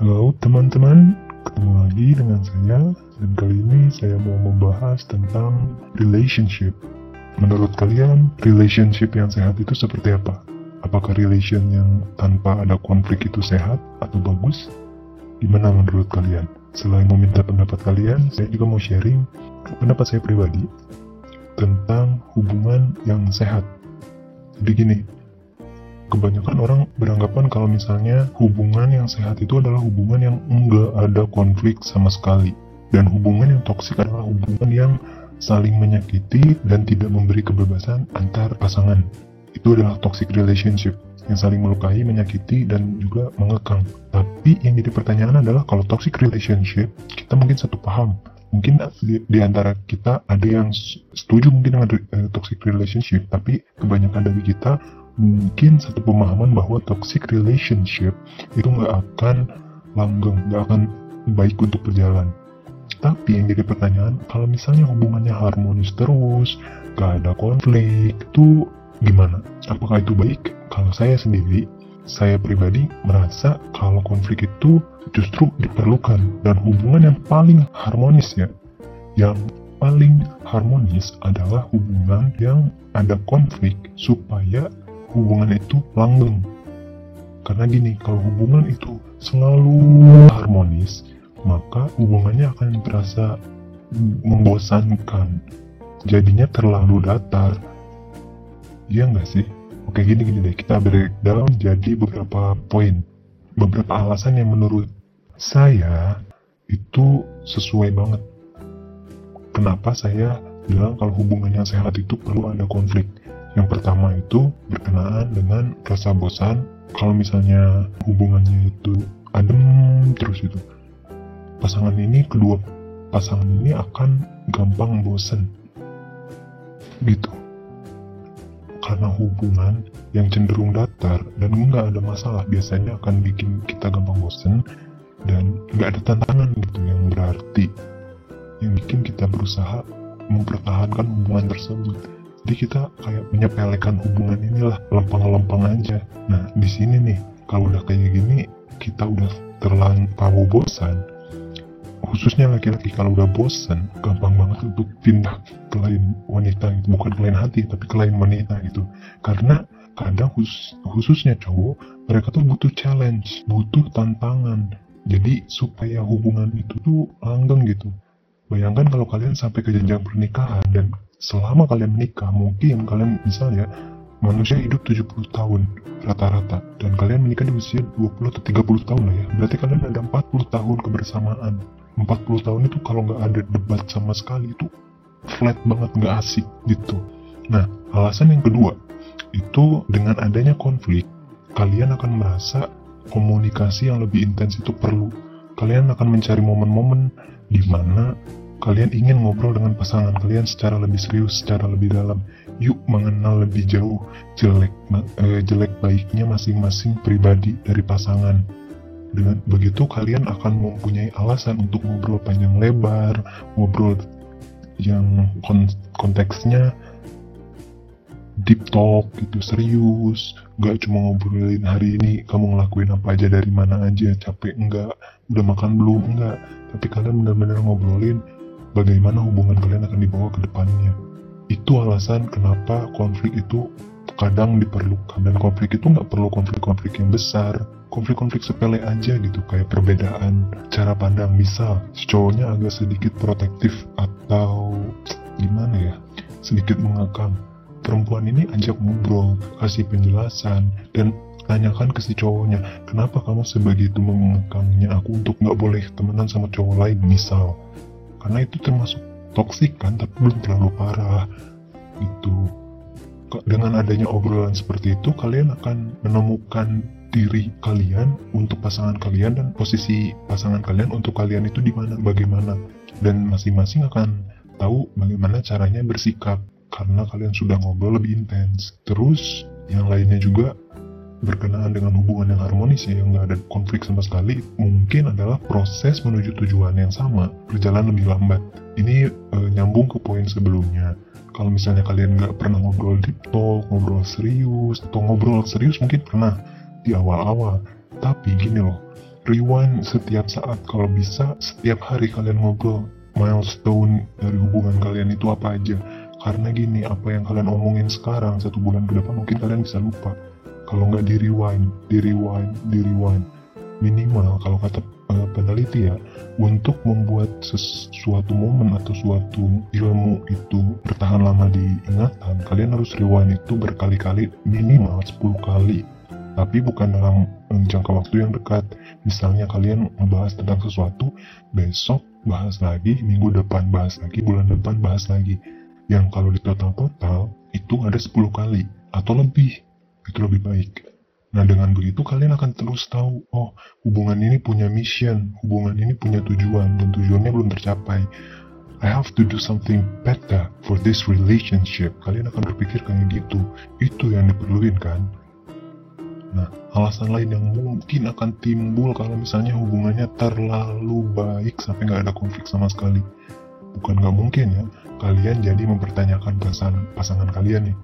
Halo teman-teman, ketemu lagi dengan saya dan kali ini saya mau membahas tentang relationship. Menurut kalian, relationship yang sehat itu seperti apa? Apakah relation yang tanpa ada konflik itu sehat atau bagus? Gimana menurut kalian? Selain meminta pendapat kalian, saya juga mau sharing pendapat saya pribadi tentang hubungan yang sehat. Jadi gini, kebanyakan orang beranggapan kalau misalnya hubungan yang sehat itu adalah hubungan yang enggak ada konflik sama sekali. Dan hubungan yang toksik adalah hubungan yang saling menyakiti dan tidak memberi kebebasan antar pasangan. Itu adalah toxic relationship yang saling melukai, menyakiti, dan juga mengekang. Tapi yang jadi pertanyaan adalah kalau toxic relationship, kita mungkin satu paham. Mungkin di, di antara kita ada yang setuju mungkin dengan uh, toxic relationship, tapi kebanyakan dari kita mungkin satu pemahaman bahwa toxic relationship itu nggak akan langgeng, nggak akan baik untuk berjalan. Tapi yang jadi pertanyaan, kalau misalnya hubungannya harmonis terus, gak ada konflik, itu gimana? Apakah itu baik? Kalau saya sendiri, saya pribadi merasa kalau konflik itu justru diperlukan dan hubungan yang paling harmonis ya, yang paling harmonis adalah hubungan yang ada konflik supaya hubungan itu langgeng. Karena gini, kalau hubungan itu selalu harmonis, maka hubungannya akan terasa membosankan. Jadinya terlalu datar. Iya nggak sih? Oke gini-gini deh, kita breakdown jadi beberapa poin. Beberapa alasan yang menurut saya itu sesuai banget. Kenapa saya bilang kalau hubungan yang sehat itu perlu ada konflik. Yang pertama itu berkenaan dengan rasa bosan. Kalau misalnya hubungannya itu adem terus itu, pasangan ini kedua pasangan ini akan gampang bosen. Gitu. Karena hubungan yang cenderung datar dan nggak ada masalah biasanya akan bikin kita gampang bosen dan nggak ada tantangan gitu yang berarti yang bikin kita berusaha mempertahankan hubungan tersebut jadi kita kayak menyepelekan hubungan inilah lempeng-lempeng aja. Nah di sini nih kalau udah kayak gini kita udah terlampau bosan. Khususnya laki-laki kalau udah bosan gampang banget untuk pindah ke lain wanita gitu. Bukan ke lain hati tapi ke lain wanita gitu. Karena kadang khusus, khususnya cowok mereka tuh butuh challenge butuh tantangan. Jadi supaya hubungan itu tuh langgeng gitu. Bayangkan kalau kalian sampai ke jenjang pernikahan dan selama kalian menikah mungkin kalian misalnya manusia hidup 70 tahun rata-rata. Dan kalian menikah di usia 20 atau 30 tahun lah ya. Berarti kalian ada 40 tahun kebersamaan. 40 tahun itu kalau nggak ada debat sama sekali itu flat banget nggak asik gitu. Nah alasan yang kedua itu dengan adanya konflik kalian akan merasa komunikasi yang lebih intens itu perlu. Kalian akan mencari momen-momen di mana kalian ingin ngobrol dengan pasangan kalian secara lebih serius, secara lebih dalam. Yuk mengenal lebih jauh jelek eh, jelek baiknya masing-masing pribadi dari pasangan. Dengan begitu kalian akan mempunyai alasan untuk ngobrol panjang lebar, ngobrol yang konteksnya deep talk gitu serius gak cuma ngobrolin hari ini kamu ngelakuin apa aja dari mana aja capek enggak udah makan belum enggak tapi kalian benar-benar ngobrolin bagaimana hubungan kalian akan dibawa ke depannya. Itu alasan kenapa konflik itu kadang diperlukan. Dan konflik itu nggak perlu konflik-konflik yang besar. Konflik-konflik sepele aja gitu kayak perbedaan cara pandang. Misal si cowoknya agak sedikit protektif atau gimana ya? Sedikit mengekang perempuan ini ajak ngobrol, kasih penjelasan, dan tanyakan ke si cowoknya, kenapa kamu sebagai itu mengekangnya aku untuk nggak boleh temenan sama cowok lain misal. Karena itu termasuk toksik kan, tapi belum terlalu parah. Itu dengan adanya obrolan seperti itu, kalian akan menemukan diri kalian untuk pasangan kalian dan posisi pasangan kalian untuk kalian itu di mana, bagaimana, dan masing-masing akan tahu bagaimana caranya bersikap karena kalian sudah ngobrol lebih intens. Terus yang lainnya juga berkenaan dengan hubungan yang harmonis ya, yang nggak ada konflik sama sekali, mungkin adalah proses menuju tujuan yang sama berjalan lebih lambat. Ini e, nyambung ke poin sebelumnya. Kalau misalnya kalian nggak pernah ngobrol deep talk, ngobrol serius, atau ngobrol serius mungkin pernah di awal-awal. Tapi gini loh, rewind setiap saat kalau bisa setiap hari kalian ngobrol milestone dari hubungan kalian itu apa aja karena gini apa yang kalian omongin sekarang satu bulan ke depan mungkin kalian bisa lupa kalau nggak di rewind di rewind di rewind. Minimal kalau kata peneliti ya untuk membuat sesuatu momen atau suatu ilmu itu bertahan lama di ingatan kalian harus rewind itu berkali-kali minimal 10 kali. Tapi bukan dalam jangka waktu yang dekat. Misalnya kalian membahas tentang sesuatu besok bahas lagi minggu depan bahas lagi bulan depan bahas lagi. Yang kalau di total-total itu ada 10 kali atau lebih itu lebih baik Nah dengan begitu kalian akan terus tahu, oh hubungan ini punya mission, hubungan ini punya tujuan, dan tujuannya belum tercapai. I have to do something better for this relationship. Kalian akan berpikir kayak gitu. Itu yang diperluin kan? Nah, alasan lain yang mungkin akan timbul kalau misalnya hubungannya terlalu baik sampai nggak ada konflik sama sekali. Bukan nggak mungkin ya, kalian jadi mempertanyakan perasaan pasangan kalian nih.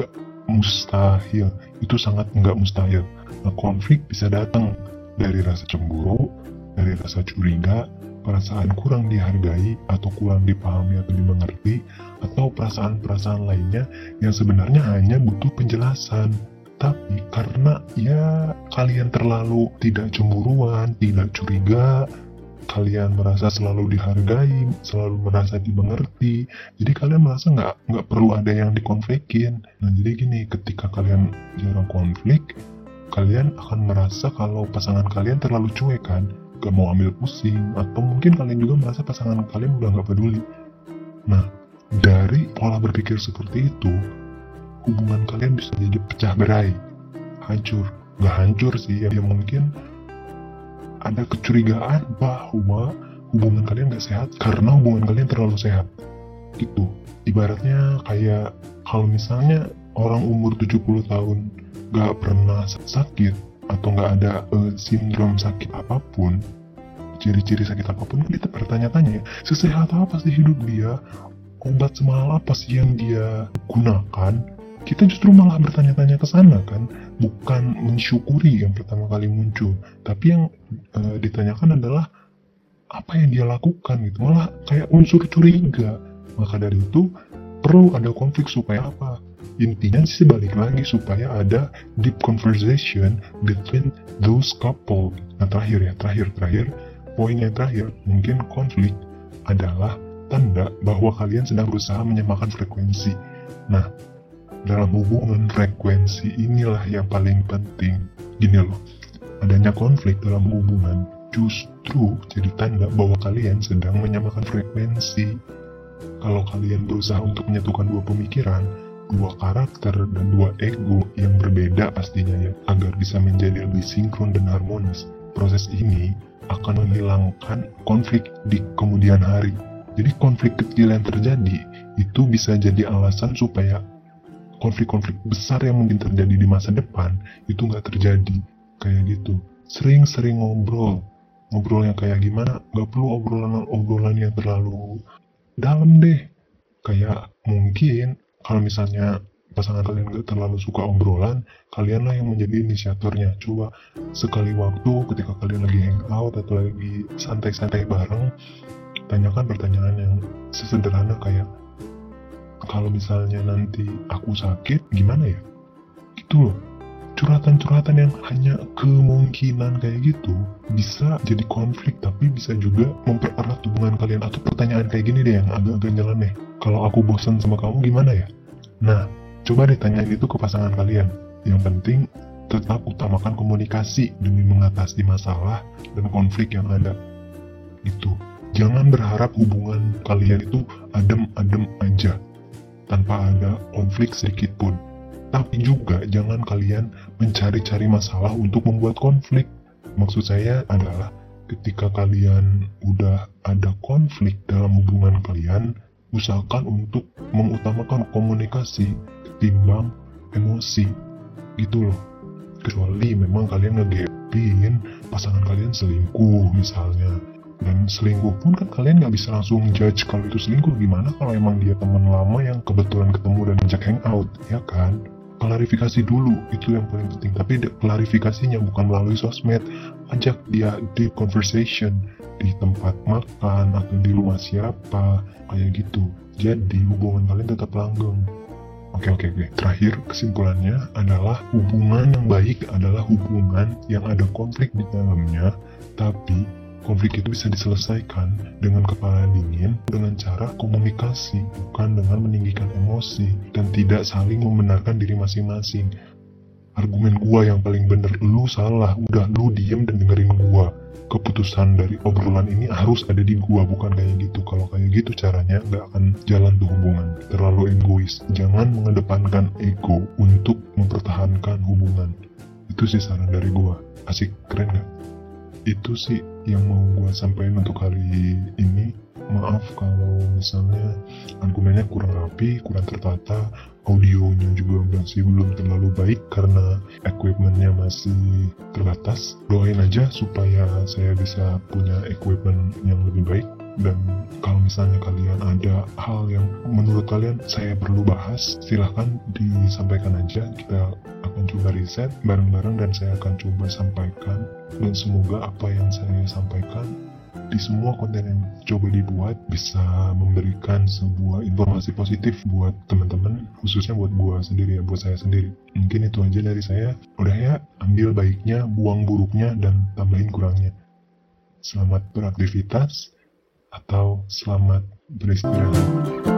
Gak mustahil. Itu sangat nggak mustahil. Nah, konflik bisa datang dari rasa cemburu dari rasa curiga perasaan kurang dihargai atau kurang dipahami atau dimengerti atau perasaan-perasaan lainnya yang sebenarnya hanya butuh penjelasan. Tapi karena ya kalian terlalu tidak cemburuan, tidak curiga, kalian merasa selalu dihargai, selalu merasa dimengerti, jadi kalian merasa nggak nggak perlu ada yang dikonflikin. Nah jadi gini, ketika kalian jarang konflik, kalian akan merasa kalau pasangan kalian terlalu cuek kan, gak mau ambil pusing, atau mungkin kalian juga merasa pasangan kalian udah nggak peduli. Nah dari pola berpikir seperti itu, hubungan kalian bisa jadi pecah berai, hancur. Gak hancur sih, ya mungkin ada kecurigaan bahwa hubungan kalian gak sehat karena hubungan kalian terlalu sehat. Gitu. Ibaratnya kayak kalau misalnya orang umur 70 tahun gak pernah sakit atau gak ada uh, sindrom sakit apa pun ciri-ciri sakit apa pun kita bertanya-tanya ya sesehat apa sih hidup dia? Obat semalam apa sih yang dia gunakan kita justru malah bertanya-tanya ke sana kan? Bukan mensyukuri yang pertama kali muncul tapi yang e, ditanyakan adalah apa yang dia lakukan gitu. Malah kayak unsur curiga. Maka dari itu perlu ada konflik supaya apa? Intinya sih balik lagi supaya ada deep conversation between those couple. Nah terakhir ya terakhir terakhir. Poin yang terakhir mungkin konflik adalah tanda bahwa kalian sedang berusaha menyamakan frekuensi. Nah dalam hubungan frekuensi inilah yang paling penting. Gini loh, adanya konflik dalam hubungan justru jadi tanda bahwa kalian sedang menyamakan frekuensi. Kalau kalian berusaha untuk menyatukan dua pemikiran, dua karakter, dan dua ego yang berbeda pastinya ya, agar bisa menjadi lebih sinkron dan harmonis, proses ini akan menghilangkan konflik di kemudian hari. Jadi konflik kecil yang terjadi itu bisa jadi alasan supaya konflik-konflik besar yang mungkin terjadi di masa depan itu nggak terjadi. Kayak gitu. Sering-sering ngobrol. Ngobrol yang kayak gimana? Nggak perlu obrolan-obrolan yang terlalu dalam deh. Kayak mungkin kalau misalnya pasangan kalian gak terlalu suka obrolan, kalianlah yang menjadi inisiatornya. Coba sekali waktu ketika kalian lagi hangout atau lagi santai-santai bareng, tanyakan pertanyaan yang sesederhana kayak, kalau misalnya nanti aku sakit gimana ya? Gitu loh. Curhatan-curhatan yang hanya kemungkinan kayak gitu bisa jadi konflik tapi bisa juga mempererat hubungan kalian. Atau pertanyaan kayak gini deh yang agak-agak nyeleneh. Kalau aku bosan sama kamu gimana ya? Nah coba deh tanya itu ke pasangan kalian. Yang penting tetap utamakan komunikasi demi mengatasi masalah dan konflik yang ada. Itu jangan berharap hubungan kalian itu adem-adem aja tanpa ada konflik sedikit pun. Tapi juga jangan kalian mencari-cari masalah untuk membuat konflik. Maksud saya adalah ketika kalian udah ada konflik dalam hubungan kalian, usahakan untuk mengutamakan komunikasi ketimbang emosi. Gitu loh. Kecuali memang kalian ngegepin pasangan kalian selingkuh misalnya dan selingkuh pun kan kalian nggak bisa langsung judge kalau itu selingkuh. Gimana kalau emang dia teman lama yang kebetulan ketemu dan ajak hangout ya kan? Klarifikasi dulu itu yang paling penting. Tapi klarifikasinya bukan melalui sosmed. Ajak dia deep conversation di tempat makan atau di rumah siapa kayak gitu. Jadi hubungan kalian tetap langgeng. Oke oke oke. Terakhir kesimpulannya adalah hubungan yang baik adalah hubungan yang ada konflik di dalamnya, tapi konflik itu bisa diselesaikan dengan kepala dingin dengan cara komunikasi, bukan dengan meninggikan emosi dan tidak saling membenarkan diri masing-masing. Argumen gua yang paling bener, lu salah, udah lu diem dan dengerin gua. Keputusan dari obrolan ini harus ada di gua, bukan kayak gitu. Kalau kayak gitu caranya nggak akan jalan tuh hubungan. Terlalu egois. Jangan mengedepankan ego untuk mempertahankan hubungan. Itu sih saran dari gua. Asik, keren gak? Itu sih yang mau gue sampaikan untuk hari ini maaf kalau misalnya argumennya kurang rapi, kurang tertata, audionya juga masih belum terlalu baik karena equipmentnya masih terbatas. Doain aja supaya saya bisa punya equipment yang lebih baik dan kalau misalnya kalian ada hal yang menurut kalian saya perlu bahas, silahkan disampaikan aja. Kita akan coba riset bareng-bareng dan saya akan coba sampaikan. Dan semoga apa yang saya sampaikan di semua konten yang coba dibuat bisa memberikan sebuah informasi positif buat teman-teman khususnya buat gua sendiri ya buat saya sendiri. Mungkin itu aja dari saya. Udah ya ambil baiknya buang buruknya dan tambahin kurangnya. Selamat beraktivitas atau selamat beristirahat